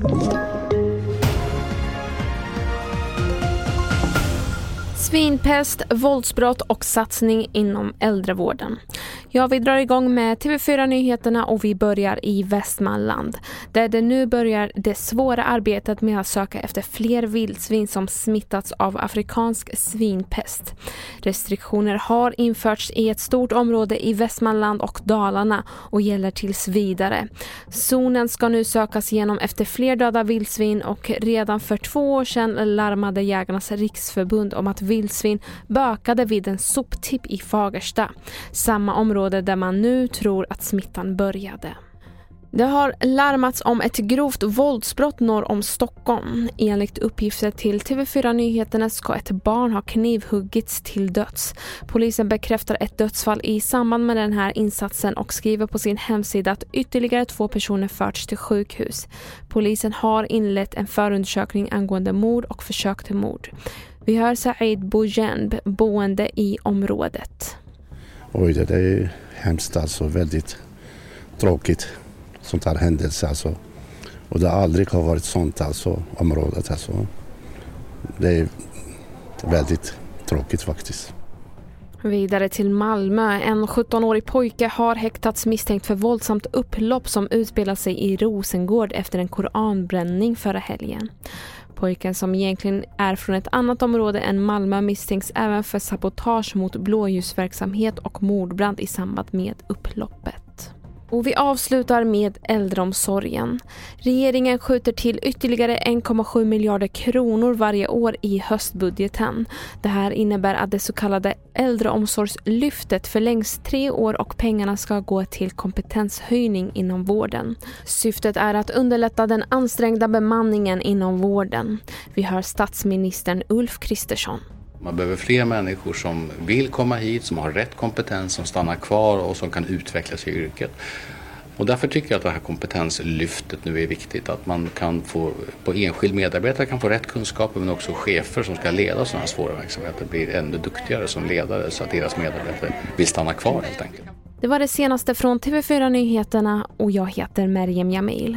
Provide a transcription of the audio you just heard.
Thank you. Svinpest, våldsbrott och satsning inom äldrevården. Ja, vi drar igång med TV4 Nyheterna och vi börjar i Västmanland där det nu börjar det svåra arbetet med att söka efter fler vildsvin som smittats av afrikansk svinpest. Restriktioner har införts i ett stort område i Västmanland och Dalarna och gäller tills vidare. Zonen ska nu sökas igenom efter fler döda vildsvin och redan för två år sedan larmade Jägarnas riksförbund om att vildsvin bökade vid en soptipp i Fagersta, samma område där man nu tror att smittan började. Det har larmats om ett grovt våldsbrott norr om Stockholm. Enligt uppgifter till TV4 Nyheterna ska ett barn ha knivhuggits till döds. Polisen bekräftar ett dödsfall i samband med den här insatsen och skriver på sin hemsida att ytterligare två personer förts till sjukhus. Polisen har inlett en förundersökning angående mord och försök till mord. Vi hör Said Boujend, boende i området. Oj, det är hemskt alltså. Väldigt tråkigt sånt här händelse alltså. Och det har aldrig har varit sånt alltså, området alltså. Det är väldigt tråkigt faktiskt. Vidare till Malmö. En 17-årig pojke har häktats misstänkt för våldsamt upplopp som utspelat sig i Rosengård efter en koranbränning förra helgen. Pojken som egentligen är från ett annat område än Malmö misstänks även för sabotage mot blåljusverksamhet och mordbrand i samband med upploppet. Och vi avslutar med äldreomsorgen. Regeringen skjuter till ytterligare 1,7 miljarder kronor varje år i höstbudgeten. Det här innebär att det så kallade äldreomsorgslyftet förlängs tre år och pengarna ska gå till kompetenshöjning inom vården. Syftet är att underlätta den ansträngda bemanningen inom vården. Vi hör statsministern Ulf Kristersson. Man behöver fler människor som vill komma hit, som har rätt kompetens, som stannar kvar och som kan utvecklas i yrket. Och därför tycker jag att det här kompetenslyftet nu är viktigt. Att man kan få, på enskild medarbetare kan få rätt kunskaper men också chefer som ska leda sådana här svåra verksamheter blir ännu duktigare som ledare så att deras medarbetare vill stanna kvar helt enkelt. Det var det senaste från TV4 Nyheterna och jag heter Merjem Jamil.